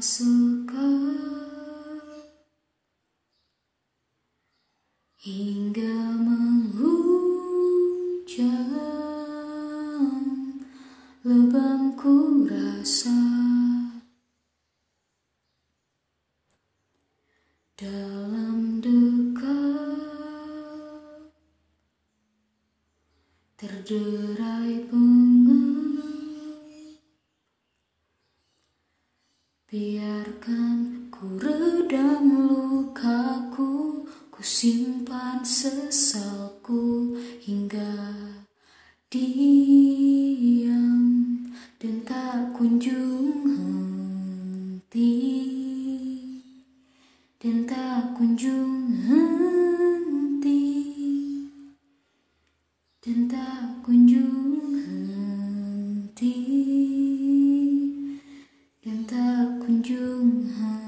suka. Hingga menghujam lebamku rasa. Dalam duka terderai bunga biarkan ku redam lukaku ku simpan sesalku hingga diam dan tak kunjung henti. Dan tak kunjung henti. Dan tak kunjung henti dan tak kunjung henti